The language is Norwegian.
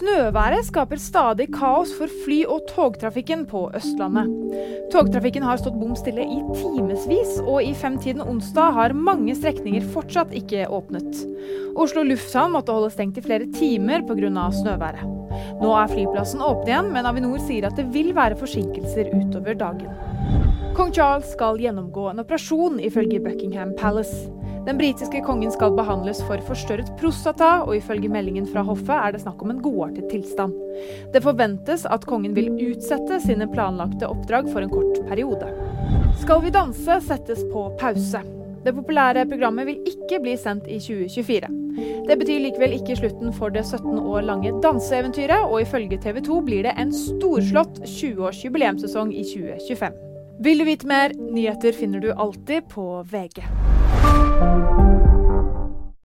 Snøværet skaper stadig kaos for fly- og togtrafikken på Østlandet. Togtrafikken har stått bom stille i timevis, og i femtiden onsdag har mange strekninger fortsatt ikke åpnet. Oslo lufthavn måtte holde stengt i flere timer pga. snøværet. Nå er flyplassen åpen igjen, men Avinor sier at det vil være forsinkelser utover dagen. Kong Charles skal gjennomgå en operasjon, ifølge Buckingham Palace. Den britiske kongen skal behandles for forstørret prostata, og ifølge meldingen fra hoffet er det snakk om en godartet tilstand. Det forventes at kongen vil utsette sine planlagte oppdrag for en kort periode. Skal vi danse settes på pause. Det populære programmet vil ikke bli sendt i 2024. Det betyr likevel ikke slutten for det 17 år lange danseeventyret, og ifølge TV 2 blir det en storslått 20-års jubileumssesong i 2025. Vil du vite mer? Nyheter finner du alltid på VG.